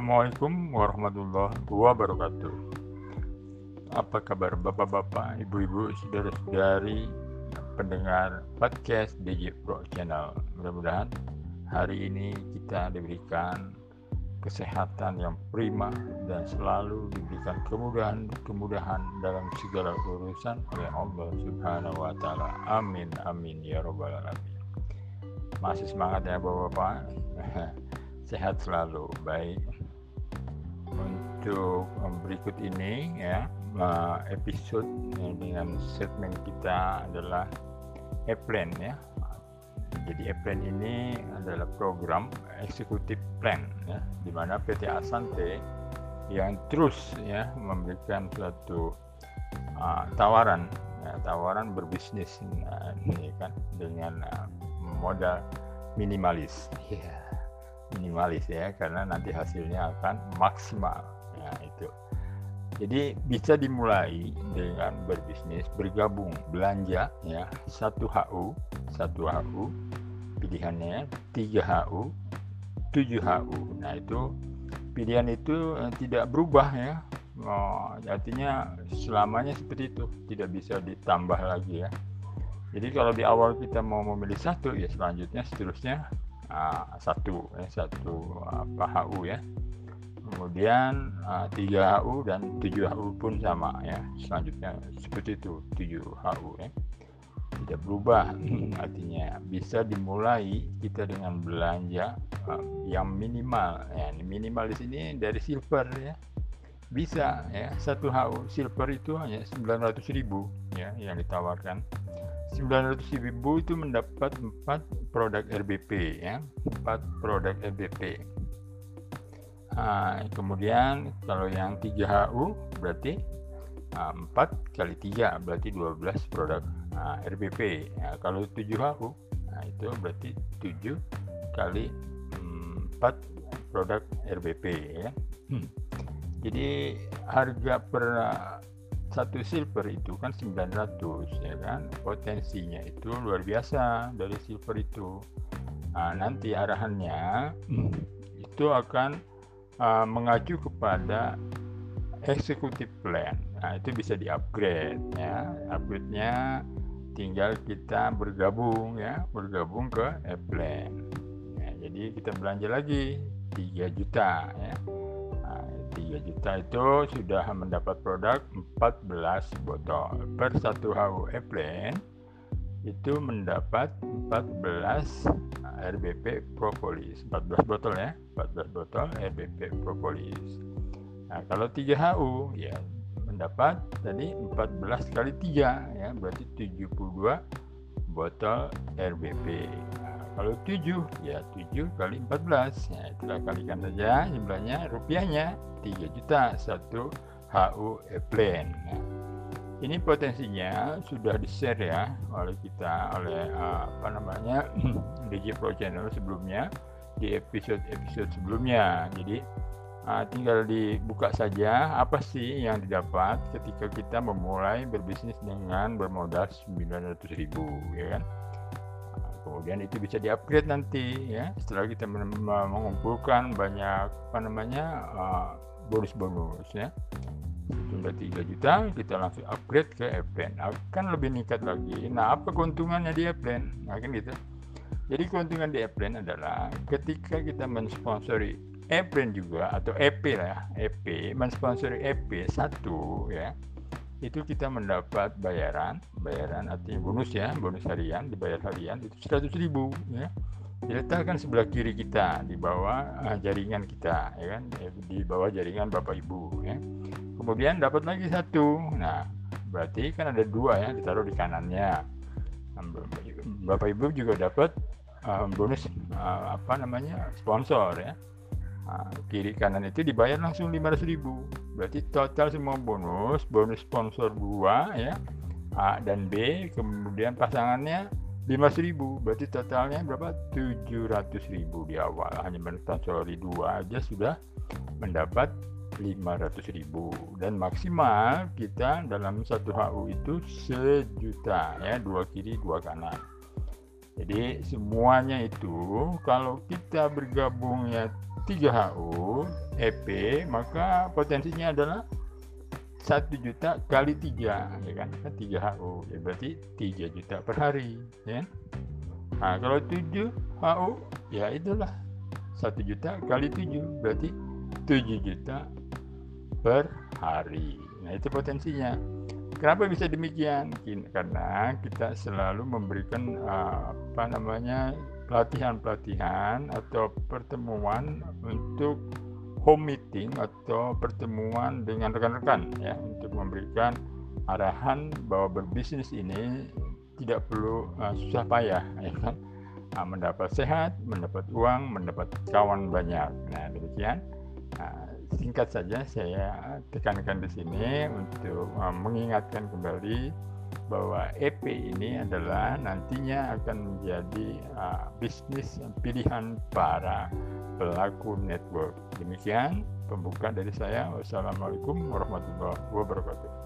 Assalamualaikum warahmatullahi wabarakatuh. Apa kabar bapak-bapak, ibu-ibu, saudara-saudari pendengar podcast DJ Pro Channel? Mudah-mudahan hari ini kita diberikan kesehatan yang prima dan selalu diberikan kemudahan-kemudahan dalam segala urusan oleh Allah Subhanahu wa taala. Amin amin ya rabbal alamin. Masih semangat ya bapak-bapak. sehat selalu baik untuk berikut ini ya. Eh, episode dengan segmen kita adalah e-plan ya. Jadi e-plan ini adalah program eksekutif plan ya di mana PT Asante yang terus ya memberikan suatu uh, tawaran ya, tawaran berbisnis nah, ini kan dengan uh, modal minimalis. Ya minimalis ya karena nanti hasilnya akan maksimal. Ya itu. Jadi bisa dimulai dengan berbisnis bergabung belanja ya. Satu HU satu HU pilihannya 3 HU 7 HU nah itu pilihan itu eh, tidak berubah ya. Oh, artinya selamanya seperti itu tidak bisa ditambah lagi ya. Jadi kalau di awal kita mau memilih satu ya selanjutnya seterusnya uh, satu ya satu apa HU ya. Kemudian uh, 3 HU dan 7 HU pun sama ya. Selanjutnya seperti itu 7 HU ya. Tidak berubah artinya bisa dimulai kita dengan belanja uh, yang minimal. Ya minimal di sini dari silver ya. Bisa ya satu HU silver itu hanya 900.000 ya yang ditawarkan 900 ribu itu mendapat 4 produk RBP ya 4 produk RBP nah, kemudian kalau yang 3HU berarti nah, 4 kali 3 berarti 12 produk nah, RBP. Nah, kalau 7 HU, nah itu berarti 7 kali mm, 4 produk RBP ya. Hmm. Jadi harga per satu silver itu kan 900 ya kan? Potensinya itu luar biasa dari silver itu. Nah, nanti arahannya itu akan uh, mengacu kepada executive plan. Nah itu bisa di upgrade ya. Upgrade nya tinggal kita bergabung ya. Bergabung ke e-plan ya, jadi kita belanja lagi 3 juta ya 3 juta itu sudah mendapat produk 14 botol. Per 1 HU Eplen itu mendapat 14 RBP propolis. 14 botol ya 14 botol RBP propolis. Nah kalau 3 HU ya mendapat tadi 14 kali 3 ya berarti 72 botol RBP kalau 7 ya 7 kali 14 ya itulah kalikan saja jumlahnya rupiahnya 3 juta satu HU E-Plan nah, ini potensinya sudah di share ya oleh kita oleh uh, apa namanya DJ Pro Channel sebelumnya di episode-episode sebelumnya. Jadi uh, tinggal dibuka saja apa sih yang didapat ketika kita memulai berbisnis dengan bermodal 900.000 ya kan kemudian itu bisa diupgrade nanti ya. Setelah kita mengumpulkan banyak apa namanya bonus-bonus uh, ya. Sudah 3 juta kita langsung upgrade ke Airplane. Akan lebih meningkat lagi. Nah apa keuntungannya di Airplane? Nah kan gitu. Jadi keuntungan di Airplane adalah ketika kita mensponsori Airplane juga atau EP lah EP mensponsori EP satu ya itu kita mendapat bayaran bayaran artinya bonus ya bonus harian dibayar harian itu 100 ribu ya. Diletakkan sebelah kiri kita di bawah uh, jaringan kita ya kan? Di bawah jaringan bapak ibu ya. Kemudian dapat lagi satu. Nah berarti kan ada dua ya ditaruh di kanannya. Nah, bapak ibu juga dapat uh, bonus uh, apa namanya sponsor ya Nah, kiri kanan itu dibayar langsung 500 ribu. Berarti total semua bonus bonus sponsor 2 ya. A dan B kemudian pasangannya 500 ribu. Berarti totalnya berapa? 700 ribu di awal. Hanya mensponsori dua aja sudah mendapat 500 ribu. Dan maksimal kita dalam satu HU itu sejuta ya. Dua kiri dua kanan. Jadi semuanya itu kalau kita bergabungnya 3HU EP maka potensinya adalah 1 juta kali 3 ya kan? 3HU ya berarti 3 juta per hari ya nah kalau 7 HU ya itulah 1 juta kali 7 berarti 7 juta per hari. Nah itu potensinya. Kenapa bisa demikian? Karena kita selalu memberikan uh, apa namanya pelatihan-pelatihan atau pertemuan untuk home meeting atau pertemuan dengan rekan-rekan ya untuk memberikan arahan bahwa berbisnis ini tidak perlu uh, susah payah ya kan? Uh, mendapat sehat mendapat uang mendapat kawan banyak. Nah demikian. Uh, singkat saja saya tekankan di sini untuk uh, mengingatkan kembali bahwa EP ini adalah nantinya akan menjadi uh, bisnis pilihan para pelaku network. Demikian pembuka dari saya. Wassalamualaikum warahmatullahi wabarakatuh.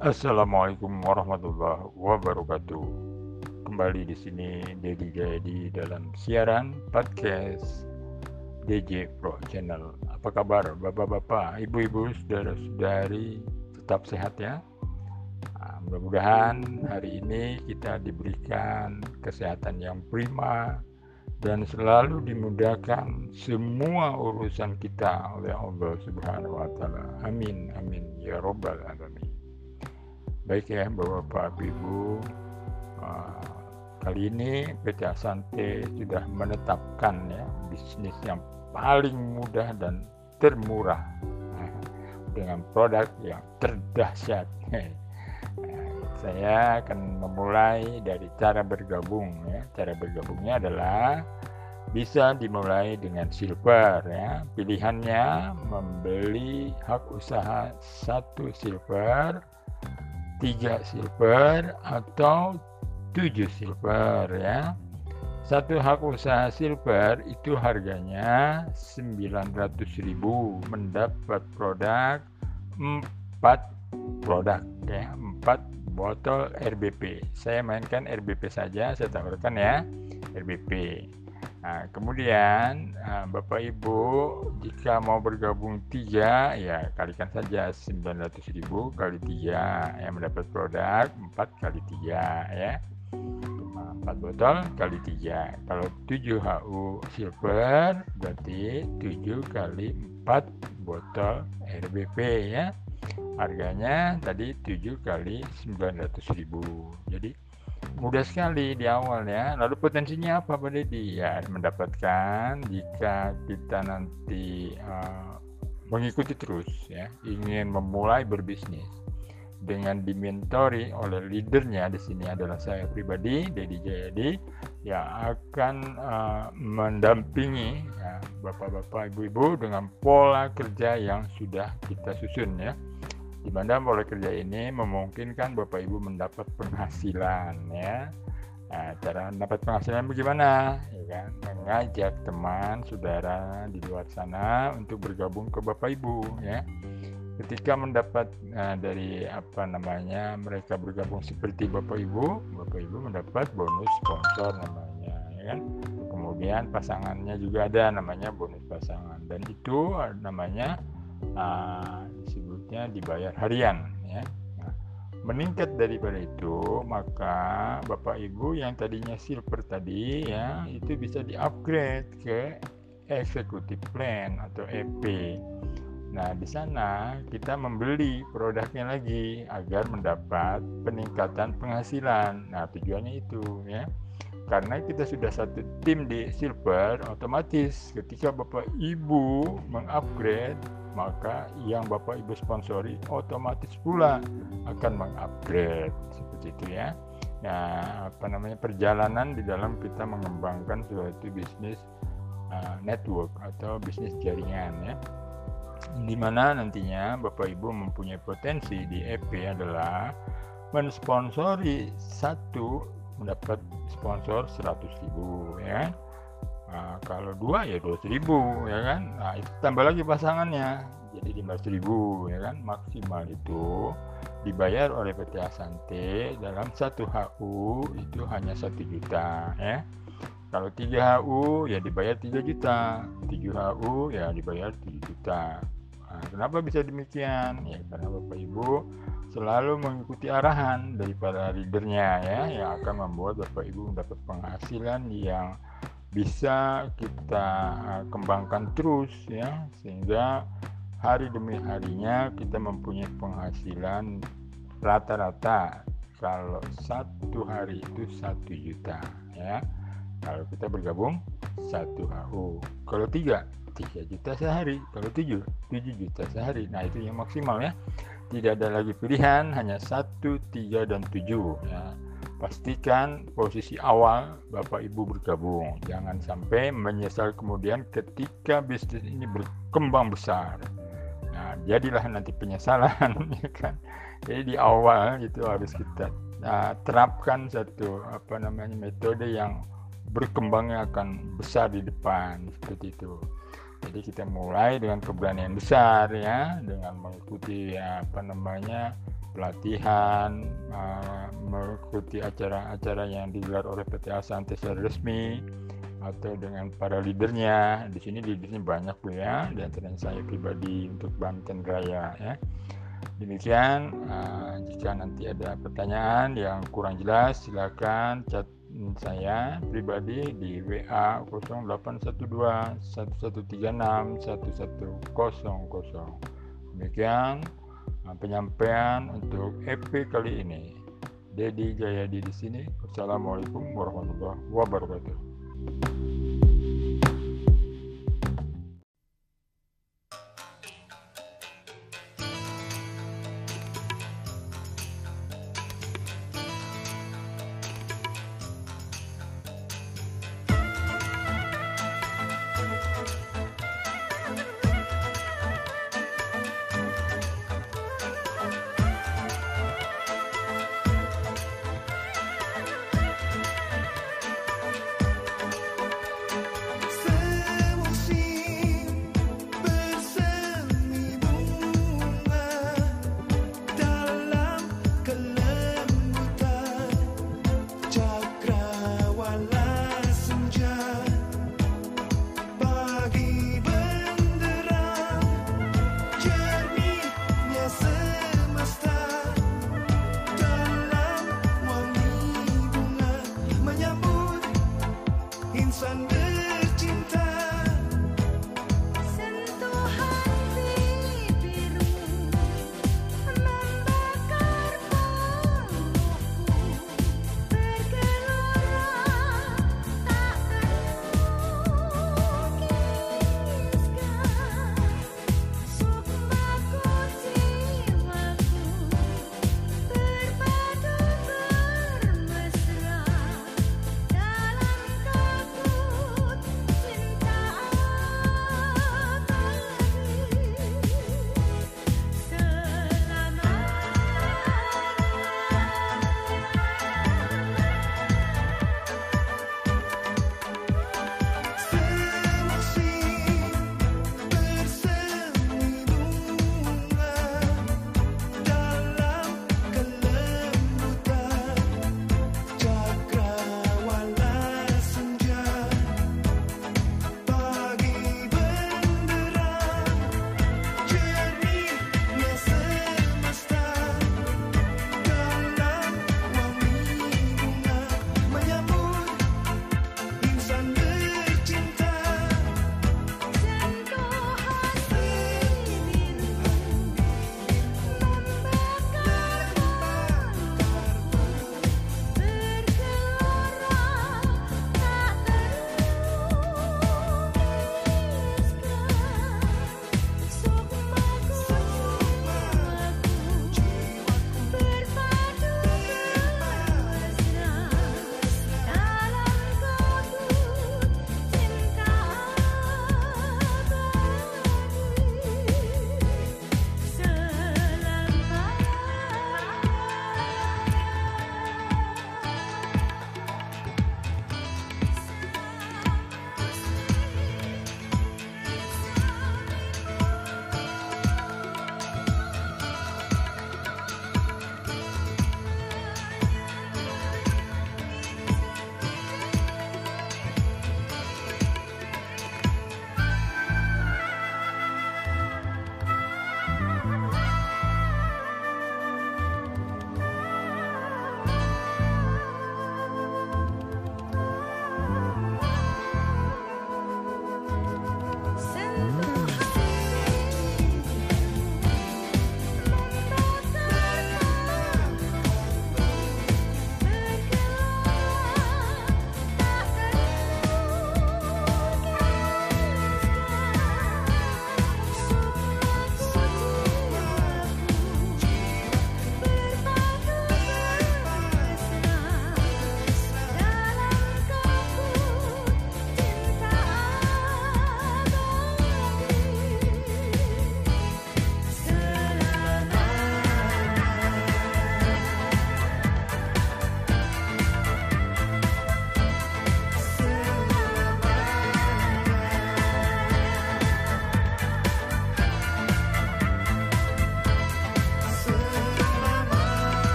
Assalamualaikum warahmatullahi wabarakatuh. Kembali di sini Dedi Jayadi dalam siaran podcast DJ Pro Channel. Apa kabar bapak-bapak, ibu-ibu, saudara-saudari? Tetap sehat ya. Nah, mudah-mudahan hari ini kita diberikan kesehatan yang prima dan selalu dimudahkan semua urusan kita oleh Allah Subhanahu wa taala. Amin amin ya robbal alamin. Baik ya Bapak Ibu, uh, kali ini PT Asante sudah menetapkan ya bisnis yang paling mudah dan termurah nah, dengan produk yang terdahsyat. Nah, saya akan memulai dari cara bergabung ya. Cara bergabungnya adalah bisa dimulai dengan silver ya. Pilihannya membeli hak usaha satu silver, tiga silver atau tujuh silver ya. Satu hak usaha silver itu harganya 900.000 mendapat produk 4 produk ya, 4 botol RBP. Saya mainkan RBP saja, saya tawarkan ya RBP. Nah, kemudian ah, Bapak Ibu jika mau bergabung tiga ya kalikan saja 900.000 kali tiga yang mendapat produk 4 kali tiga ya. 4 botol kali 3 kalau 7 HU silver berarti 7 kali 4 botol RBP ya. Harganya tadi 7 kali 900.000 jadi mudah sekali di awal ya. Lalu potensinya apa Pak Deddy ya mendapatkan jika kita nanti uh, mengikuti terus ya ingin memulai berbisnis. Dengan dimentori oleh leadernya di sini adalah saya pribadi Dedi Jayadi yang akan uh, mendampingi ya, bapak-bapak ibu-ibu dengan pola kerja yang sudah kita susun ya di mana pola kerja ini memungkinkan bapak ibu mendapat penghasilan ya. Nah, cara mendapat penghasilan bagaimana? Ya kan? Mengajak teman saudara di luar sana untuk bergabung ke bapak ibu ya. Ketika mendapat uh, dari apa namanya mereka bergabung seperti bapak ibu bapak ibu mendapat bonus sponsor namanya ya kan? Kemudian pasangannya juga ada namanya bonus pasangan. Dan itu namanya uh, disebutnya dibayar harian ya nah, meningkat daripada itu maka bapak ibu yang tadinya silver tadi ya itu bisa di upgrade ke executive plan atau EP Nah, di sana kita membeli produknya lagi agar mendapat peningkatan penghasilan. Nah, tujuannya itu ya. Karena kita sudah satu tim di silver, otomatis ketika Bapak Ibu mengupgrade, maka yang Bapak Ibu sponsori otomatis pula akan mengupgrade. Seperti itu ya. Nah, apa namanya perjalanan di dalam kita mengembangkan suatu bisnis uh, network atau bisnis jaringan ya. Di mana nantinya Bapak Ibu mempunyai potensi di EP adalah mensponsori satu mendapat sponsor 100 ribu ya nah, kalau dua ya 200 ribu ya kan? Nah itu tambah lagi pasangannya jadi 15 ribu ya kan? Maksimal itu dibayar oleh PT Asante dalam satu HU itu hanya satu juta ya. Kalau 3 HU ya dibayar 3 juta. 7 HU ya dibayar 7 juta. Nah, kenapa bisa demikian? Ya karena Bapak Ibu selalu mengikuti arahan daripada leadernya ya yang akan membuat Bapak Ibu mendapat penghasilan yang bisa kita kembangkan terus ya. Sehingga hari demi harinya kita mempunyai penghasilan rata-rata. Kalau satu hari itu satu juta ya. Kalau kita bergabung satu HU kalau tiga tiga juta sehari. Kalau tujuh tujuh juta sehari. Nah itu yang maksimal ya. Tidak ada lagi pilihan hanya satu tiga dan tujuh ya pastikan posisi awal Bapak Ibu bergabung. Jangan sampai menyesal kemudian ketika bisnis ini berkembang besar. Nah jadilah nanti penyesalan ya kan? Jadi di awal itu harus kita nah, terapkan satu apa namanya metode yang berkembangnya akan besar di depan seperti itu. Jadi kita mulai dengan keberanian besar ya dengan mengikuti ya, apa namanya pelatihan, uh, mengikuti acara-acara yang digelar oleh PT Asante secara resmi atau dengan para leadernya. Di sini leadernya banyak bu ya, di antaranya saya pribadi untuk Banten Raya ya. Demikian, uh, jika nanti ada pertanyaan yang kurang jelas, silakan chat saya pribadi di WA 0812 1136 1100. Demikian penyampaian untuk EP kali ini. Dedi Jayadi di sini. Wassalamualaikum warahmatullahi wabarakatuh.